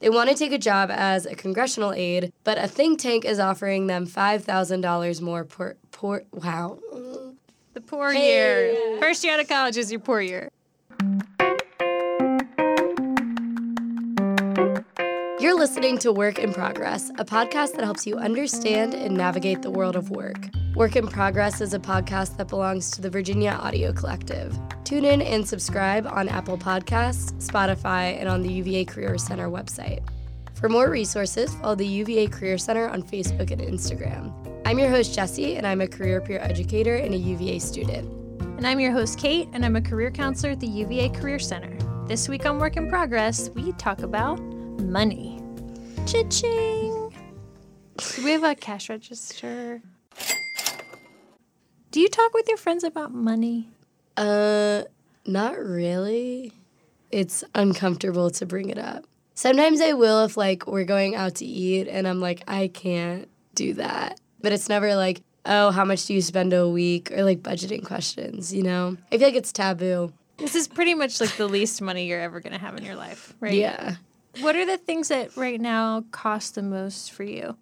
They want to take a job as a congressional aide, but a think tank is offering them $5,000 more per, per wow. The poor Hey. year. First year out of college is your poor year. Listening to Work in Progress, a podcast that helps you understand and navigate the world of work. Work in Progress is a podcast that belongs to the Virginia Audio Collective. Tune in and subscribe on Apple Podcasts, Spotify, and on the UVA Career Center website. For more resources, follow the UVA Career Center on Facebook and Instagram. I'm your host, Jesse, and I'm a career peer educator and a UVA student. And I'm your host, Kate, and I'm a career counselor at the UVA Career Center. This week on Work in Progress, we talk about money. Cha-ching! Do we have a cash register? Do you talk with your friends about money? Uh, not really. It's uncomfortable to bring it up. Sometimes I will if like we're going out to eat and I'm like I can't do that. But it's never like, "Oh, how much do you spend a week?" or like budgeting questions, you know? I feel like it's taboo. This is pretty much like the least money you're ever going to have in your life, right? Yeah. What are the things that right now cost the most for you?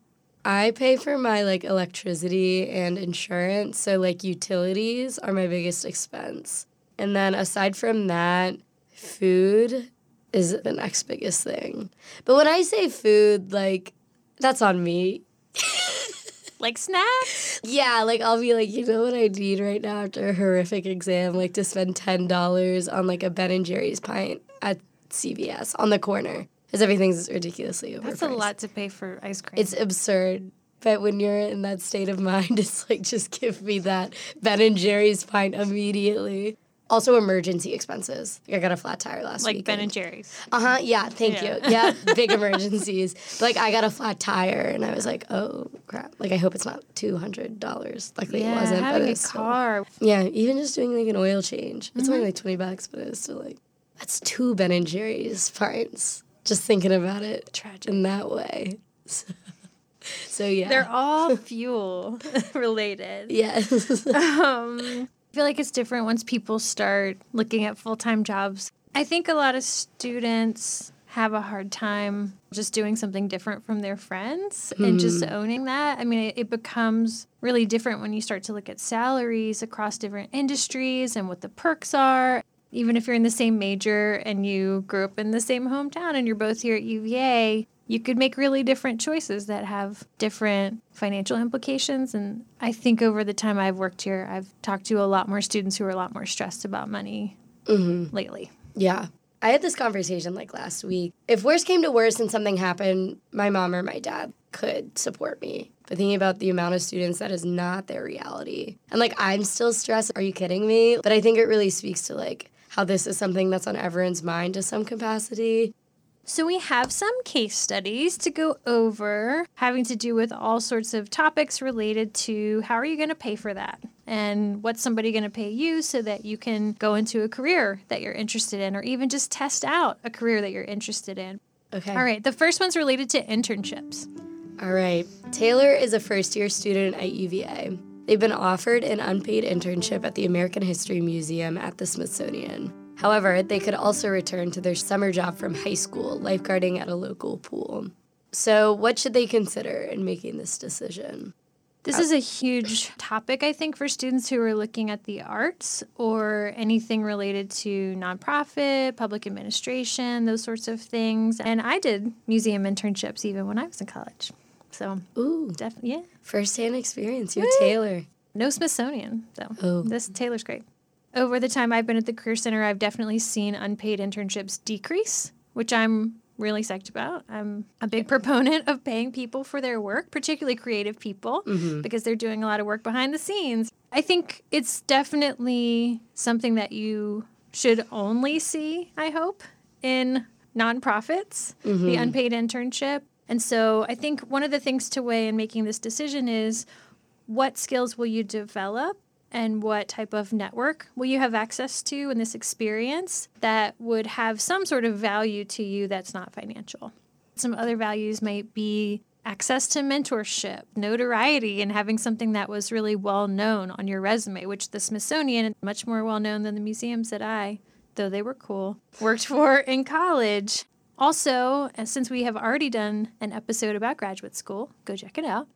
I pay for my like electricity and insurance, so like utilities are my biggest expense. And then aside from that, food is the next biggest thing. But when I say food, like that's on me. Like snacks? Yeah, like I'll be like, you know what I need right now after a horrific exam, like to spend ten dollars on like a Ben and Jerry's pint at CVS on the corner, because everything's ridiculously overpriced. That's a lot to pay for ice cream. It's absurd. But when you're in that state of mind, it's like just give me that Ben and Jerry's pint immediately. Also, emergency expenses. Like I got a flat tire last week. like week. Ben and Jerry's. Uh huh. Yeah. Thank Yeah. you. Yeah. Big emergencies. But, like I got a flat tire, and I was like, oh crap. Like I hope it's not two hundred dollars. Luckily, it wasn't. having but a it's still- car. yeah. Even just doing like an oil change. It's Mm-hmm. only like twenty bucks, but it's still like that's two Ben and Jerry's pints. Just thinking about it Tragic. in that way. So, yeah. They're all fuel related. Yes. Um, I feel like it's different once people start looking at full time jobs. I think a lot of students have a hard time just doing something different from their friends and just owning that. I mean, it, it becomes really different when you start to look at salaries across different industries and what the perks are. Even if you're in the same major and you grew up in the same hometown and you're both here at UVA, you could make really different choices that have different financial implications. And I think over the time I've worked here, I've talked to a lot more students who are a lot more stressed about money mm-hmm. lately. yeah. I had this conversation like last week. If worse came to worse and something happened, my mom or my dad could support me. But thinking about the amount of students, that is not their reality. And like, I'm still stressed. Are you kidding me? But I think it really speaks to like how this is something that's on everyone's mind to some capacity. So, we have some case studies to go over having to do with all sorts of topics related to how are you going to pay for that? And what's somebody going to pay you so that you can go into a career that you're interested in, or even just test out a career that you're interested in? Okay. All right, the first one's related to internships. All right. Taylor is a first year student at UVA. They've been offered an unpaid internship at the American History Museum at the Smithsonian. However, they could also return to their summer job from high school, lifeguarding at a local pool. So, what should they consider in making this decision? This is a huge topic, I think, for students who are looking at the arts or anything related to nonprofit, public administration, those sorts of things. And I did museum internships even when I was in college. So, Ooh, definitely, yeah. firsthand experience. You're Taylor. No Smithsonian, though. Oh. This Taylor's great. Over the time I've been at the Career Center, I've definitely seen unpaid internships decrease, which I'm really psyched about. I'm a big proponent of paying people for their work, particularly creative people, mm-hmm. because they're doing a lot of work behind the scenes. I think it's definitely something that you should only see, I hope, in nonprofits, the mm-hmm. unpaid internship. And so I think one of the things to weigh in making this decision is what skills will you develop and what type of network will you have access to in this experience that would have some sort of value to you that's not financial. Some other values might be access to mentorship, notoriety, and having something that was really well known on your resume, which the Smithsonian, is much more well known than the museums that I, though they were cool, worked for in college. Also, uh, since we have already done an episode about graduate school, go check it out.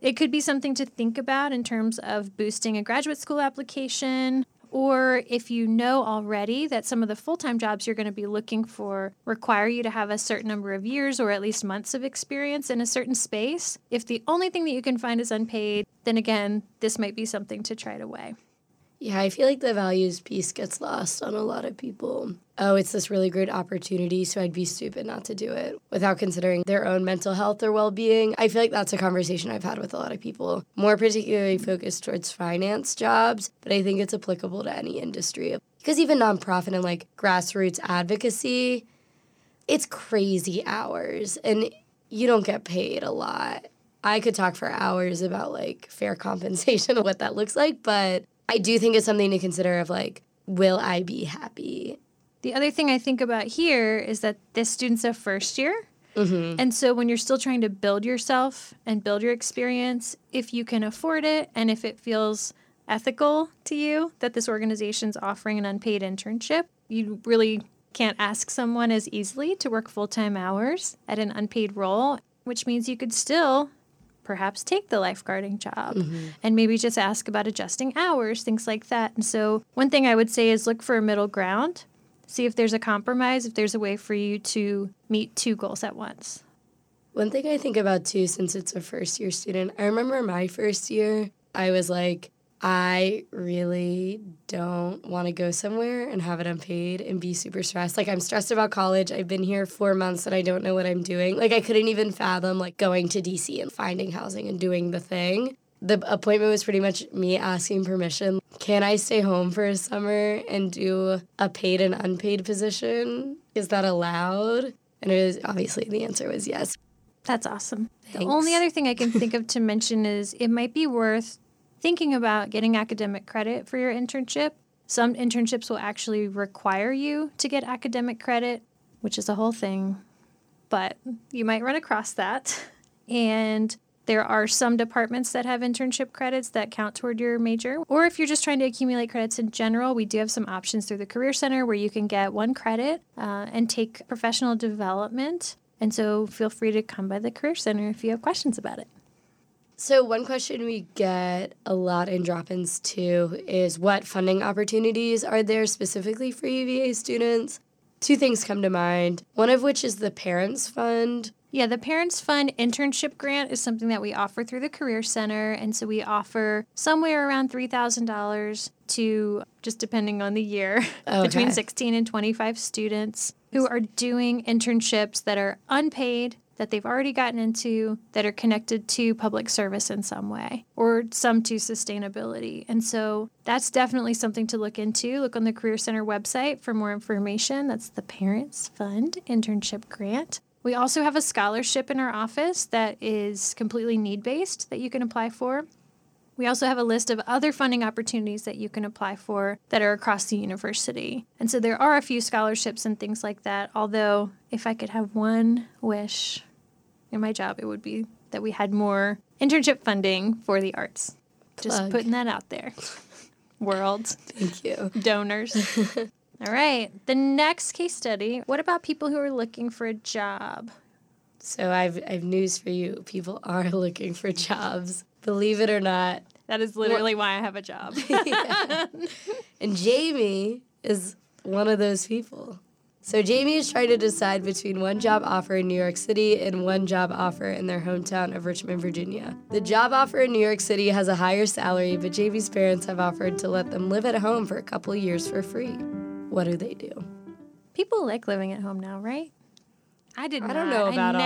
It could be something to think about in terms of boosting a graduate school application, or if you know already that some of the full time jobs you're going to be looking for require you to have a certain number of years or at least months of experience in a certain space, if the only thing that you can find is unpaid, then again, this might be something to try to weigh. Yeah, I feel like the values piece gets lost on a lot of people. Oh, it's this really great opportunity, so I'd be stupid not to do it without considering their own mental health or well being. I feel like that's a conversation I've had with a lot of people, more particularly focused towards finance jobs, but I think it's applicable to any industry. Because even nonprofit and like grassroots advocacy, it's crazy hours and you don't get paid a lot. I could talk for hours about like fair compensation and what that looks like, but I do think it's something to consider of like, will I be happy? The other thing I think about here is that this student's a first year. Mm-hmm. And so when you're still trying to build yourself and build your experience, if you can afford it and if it feels ethical to you that this organization's offering an unpaid internship, you really can't ask someone as easily to work full time hours at an unpaid role, which means you could still perhaps take the lifeguarding job mm-hmm. and maybe just ask about adjusting hours, things like that. And so, one thing I would say is look for a middle ground, see if there's a compromise, if there's a way for you to meet two goals at once. One thing I think about too, since it's a first year student, I remember my first year, I was like, I really don't want to go somewhere and have it unpaid and be super stressed. Like I'm stressed about college. I've been here 4 months and I don't know what I'm doing. Like I couldn't even fathom like going to DC and finding housing and doing the thing. The appointment was pretty much me asking permission. Can I stay home for a summer and do a paid and unpaid position? Is that allowed? And it was obviously the answer was yes. That's awesome. Thanks. The only other thing I can think of to mention is it might be worth thinking about getting academic credit for your internship. Some internships will actually require you to get academic credit, which is a whole thing, but you might run across that. And there are some departments that have internship credits that count toward your major. Or if you're just trying to accumulate credits in general, we do have some options through the Career Center where you can get one credit uh, and take professional development. And so feel free to come by the Career Center if you have questions about it. So, one question we get a lot in drop ins too is what funding opportunities are there specifically for UVA students? Two things come to mind, one of which is the Parents Fund. Yeah, the Parents Fund internship grant is something that we offer through the Career Center. And so we offer somewhere around $3,000 to, just depending on the year, okay. between 16 and 25 students who are doing internships that are unpaid that they've already gotten into that are connected to public service in some way or some to sustainability. And so that's definitely something to look into. Look on the Career Center website for more information. That's the Parents Fund Internship Grant. We also have a scholarship in our office that is completely need based that you can apply for. We also have a list of other funding opportunities that you can apply for that are across the university. And so there are a few scholarships and things like that. Although, if I could have one wish in my job, it would be that we had more internship funding for the arts. Plug. Just putting that out there. World. Thank you. Donors. All right. The next case study what about people who are looking for a job? So I've, I've news for you. People are looking for jobs. Believe it or not. That is literally why I have a job. And Jamie is one of those people. So Jamie is trying to decide between one job offer in New York City and one job offer in their hometown of Richmond, Virginia. The job offer in New York City has a higher salary, but Jamie's parents have offered to let them live at home for a couple years for free. What do they do? People like living at home now, right? I did I not. don't know about I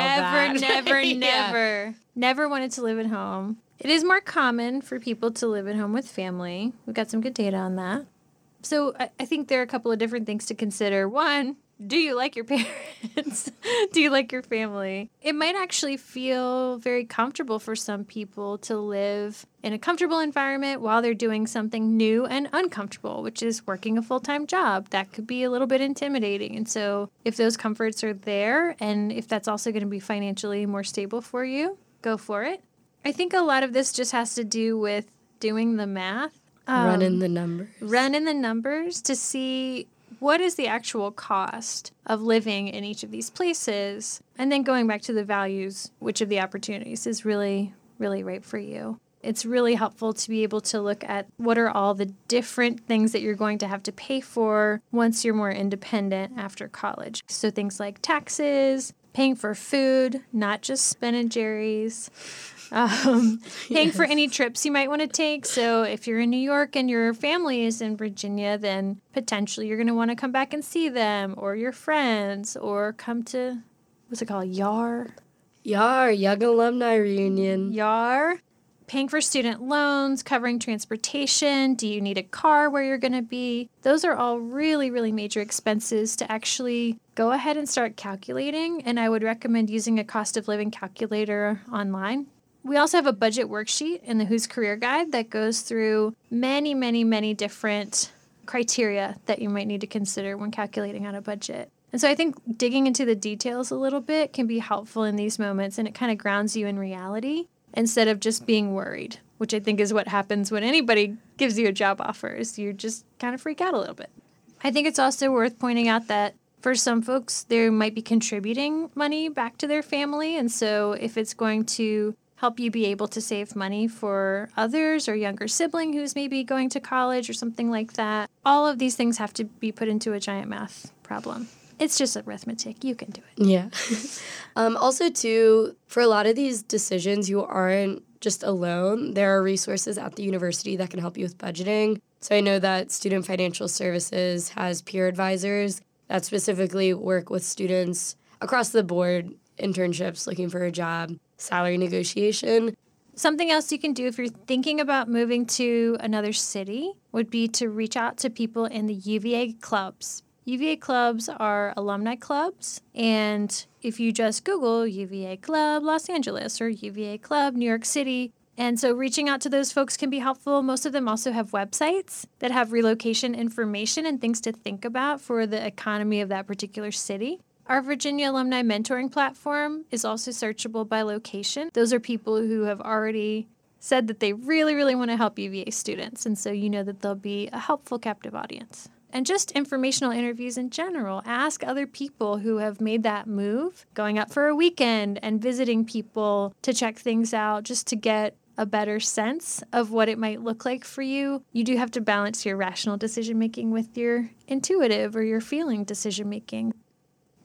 all never, that. never, Yeah. never, never wanted to live at home. It is more common for people to live at home with family. We've got some good data on that. So I, I think there are a couple of different things to consider. One, do you like your parents? do you like your family? It might actually feel very comfortable for some people to live in a comfortable environment while they're doing something new and uncomfortable, which is working a full time job. That could be a little bit intimidating. And so, if those comforts are there and if that's also going to be financially more stable for you, go for it. I think a lot of this just has to do with doing the math. Run in um, the numbers. Run in the numbers to see what is the actual cost of living in each of these places? And then going back to the values, which of the opportunities is really, really right for you? It's really helpful to be able to look at what are all the different things that you're going to have to pay for once you're more independent after college. So things like taxes, paying for food, not just Ben and Jerry's, um, paying yes. for any trips you might want to take. So if you're in New York and your family is in Virginia, then potentially you're going to want to come back and see them or your friends or come to, what's it called, YAR? YAR, Young Alumni Reunion. YAR. Paying for student loans, covering transportation. Do you need a car where you're going to be? Those are all really, really major expenses to actually go ahead and start calculating. And I would recommend using a cost of living calculator online we also have a budget worksheet in the Hoos Career Guide that goes through many, many, many different criteria that you might need to consider when calculating out a budget. And so I think digging into the details a little bit can be helpful in these moments and it kind of grounds you in reality instead of just being worried, which I think is what happens when anybody gives you a job offer is you just kind of freak out a little bit. I think it's also worth pointing out that for some folks, they might be contributing money back to their family. And so if it's going to help you be able to save money for others or younger sibling who's maybe going to college or something like that. All of these things have to be put into a giant math problem. It's just arithmetic. You can do it. Yeah. um, also, too, for a lot of these decisions, you aren't just alone. There are resources at the university that can help you with budgeting. So I know that Student Financial Services has peer advisors that specifically work with students across the board, internships, looking for a job, salary negotiation. Something else you can do if you're thinking about moving to another city would be to reach out to people in the UVA clubs. UVA clubs are alumni clubs, and if you just Google UVA Club Los Angeles or UVA Club New York City, and so reaching out to those folks can be helpful. Most of them also have websites that have relocation information and things to think about for the economy of that particular city. Our Virginia Alumni Mentoring Platform is also searchable by location. Those are people who have already said that they really, really want to help UVA students, and so you know that they'll be a helpful captive audience. And just informational interviews in general. Ask other people who have made that move, going up for a weekend and visiting people to check things out just to get a better sense of what it might look like for you. You do have to balance your rational decision making with your intuitive or your feeling decision making.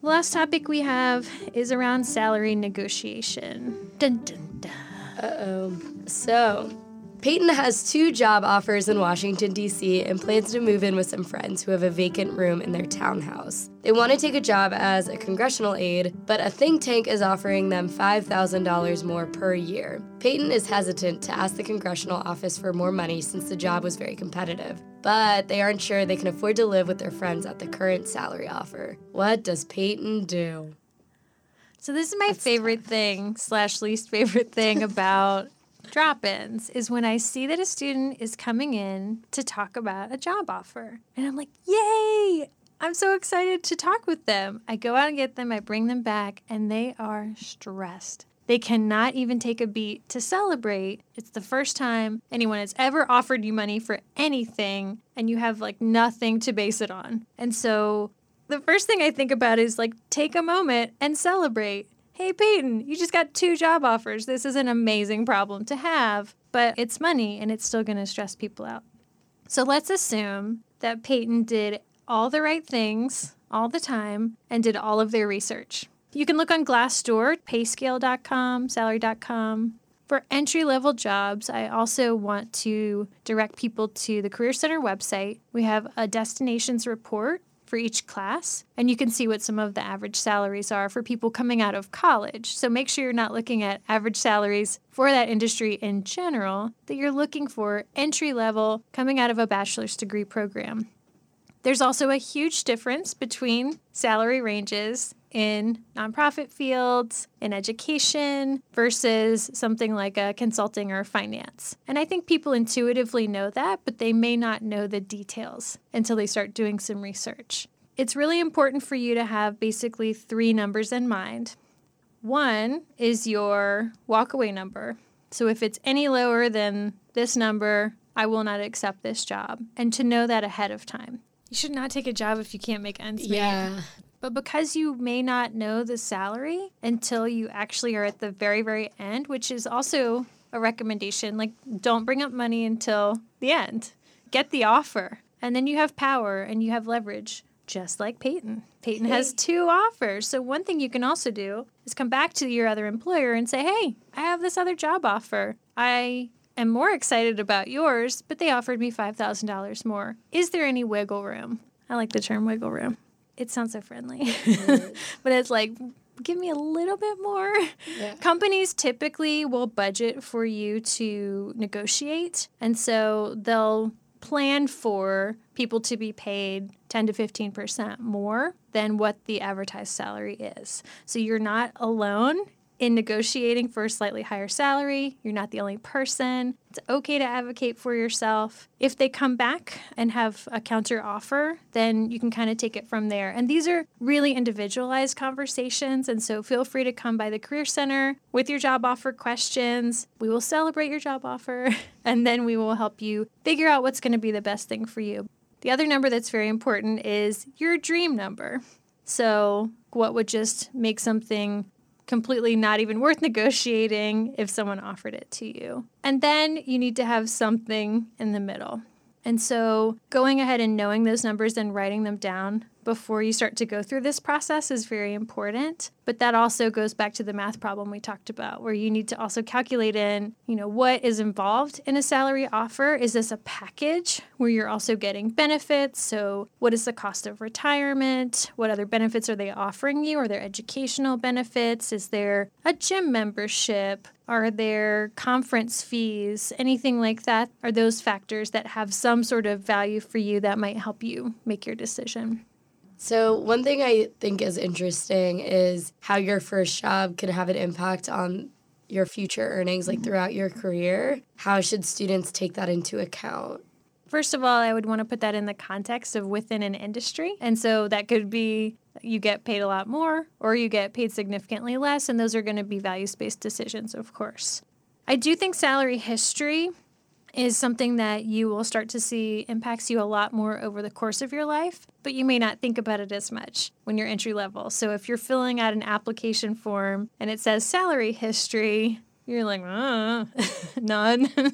The last topic we have is around salary negotiation. Dun, dun, dun. Uh oh. So, Peyton has two job offers in Washington, D.C., and plans to move in with some friends who have a vacant room in their townhouse. They want to take a job as a congressional aide, but a think tank is offering them $5,000 more per year. Peyton is hesitant to ask the congressional office for more money since the job was very competitive, but they aren't sure they can afford to live with their friends at the current salary offer. What does Peyton do? So this is my That's favorite tough. thing slash least favorite thing about drop ins is when I see that a student is coming in to talk about a job offer. And I'm like, yay! I'm so excited to talk with them. I go out and get them, I bring them back, and they are stressed. They cannot even take a beat to celebrate. It's the first time anyone has ever offered you money for anything, and you have like nothing to base it on. And so the first thing I think about is like take a moment and celebrate. Hey, Peyton, you just got two job offers. This is an amazing problem to have, but it's money and it's still going to stress people out. So let's assume that Peyton did all the right things all the time and did all of their research. You can look on Glassdoor, payscale.com, salary.com. For entry level jobs, I also want to direct people to the Career Center website. We have a destinations report for each class, and you can see what some of the average salaries are for people coming out of college. So make sure you're not looking at average salaries for that industry in general, that you're looking for entry level coming out of a bachelor's degree program. There's also a huge difference between salary ranges in nonprofit fields, in education, versus something like a consulting or finance. And I think people intuitively know that, but they may not know the details until they start doing some research. It's really important for you to have basically three numbers in mind. One is your walkaway number. So if it's any lower than this number, I will not accept this job. And to know that ahead of time. You should not take a job if you can't make ends meet. Yeah. But because you may not know the salary until you actually are at the very, very end, which is also a recommendation, like don't bring up money until the end. Get the offer. And then you have power and you have leverage, just like Peyton. Peyton has two offers. So, one thing you can also do is come back to your other employer and say, hey, I have this other job offer. I am more excited about yours, but they offered me $5,000 more. Is there any wiggle room? I like the term wiggle room. It sounds so friendly, but it's like, give me a little bit more. Yeah. Companies typically will budget for you to negotiate, and so they'll plan for people to be paid 10 to 15% more than what the advertised salary is. So you're not alone in negotiating for a slightly higher salary. You're not the only person. It's okay to advocate for yourself. If they come back and have a counter offer, then you can kind of take it from there. And these are really individualized conversations. And so feel free to come by the Career Center with your job offer questions. We will celebrate your job offer and then we will help you figure out what's going to be the best thing for you. The other number that's very important is your dream number. So, what would just make something completely not even worth negotiating if someone offered it to you. And then you need to have something in the middle. And so going ahead and knowing those numbers and writing them down before you start to go through this process is very important. But that also goes back to the math problem we talked about, where you need to also calculate in, you know, what is involved in a salary offer. Is this a package where you're also getting benefits? So, what is the cost of retirement? What other benefits are they offering you? Are there educational benefits? Is there a gym membership? Are there conference fees? Anything like that? Are those factors that have some sort of value for you that might help you make your decision? So, one thing I think is interesting is how your first job can have an impact on your future earnings, like mm-hmm. throughout your career. How should students take that into account? First of all, I would want to put that in the context of within an industry. And so that could be you get paid a lot more or you get paid significantly less. And those are going to be values based decisions, of course. I do think salary history is something that you will start to see impacts you a lot more over the course of your life, but you may not think about it as much when you're entry level. So if you're filling out an application form and it says salary history, you're like, uh, none. um,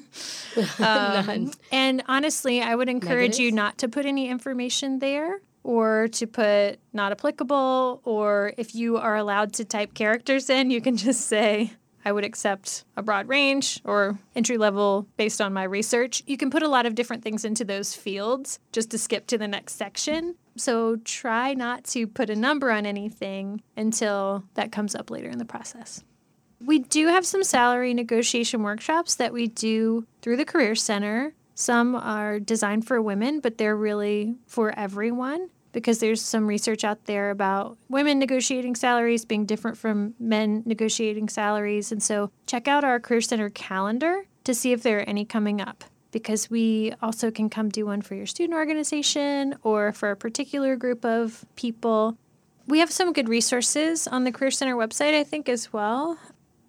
None. And honestly, I would encourage you not to put any information there or to put not applicable, or if you are allowed to type characters in, you can just say, I would accept a broad range or entry level based on my research. You can put a lot of different things into those fields just to skip to the next section. So try not to put a number on anything until that comes up later in the process. We do have some salary negotiation workshops that we do through the Career Center. Some are designed for women, but they're really for everyone because there's some research out there about women negotiating salaries being different from men negotiating salaries. And so check out our Career Center calendar to see if there are any coming up because we also can come do one for your student organization or for a particular group of people. We have some good resources on the Career Center website, I think, as well.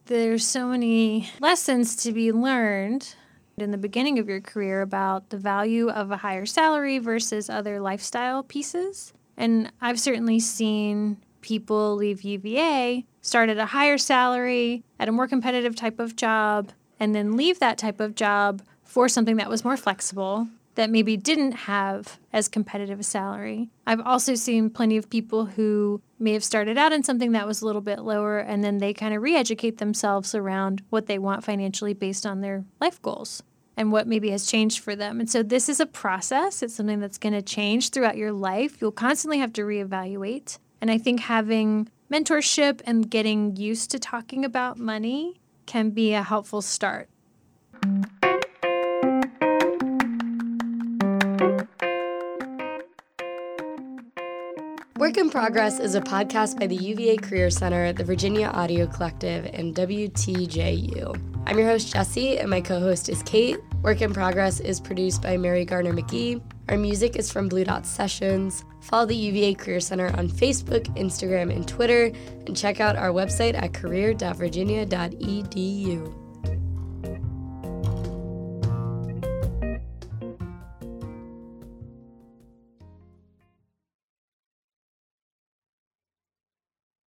There's so many lessons to be learned in the beginning of your career about the value of a higher salary versus other lifestyle pieces. And I've certainly seen people leave UVA, start at a higher salary, at a more competitive type of job, and then leave that type of job for something that was more flexible that maybe didn't have as competitive a salary. I've also seen plenty of people who may have started out in something that was a little bit lower and then they kind of re educate themselves around what they want financially based on their life goals and what maybe has changed for them. And so this is a process, it's something that's going to change throughout your life. You'll constantly have to reevaluate. And I think having mentorship and getting used to talking about money can be a helpful start. Work in Progress is a podcast by the UVA Career Center, the Virginia Audio Collective, and WTJU. I'm your host, Jesse, and my co host is Kate. Work in Progress is produced by Mary Garner McGee. Our music is from Blue Dot Sessions. Follow the UVA Career Center on Facebook, Instagram, and Twitter, and check out our website at career.virginia.edu.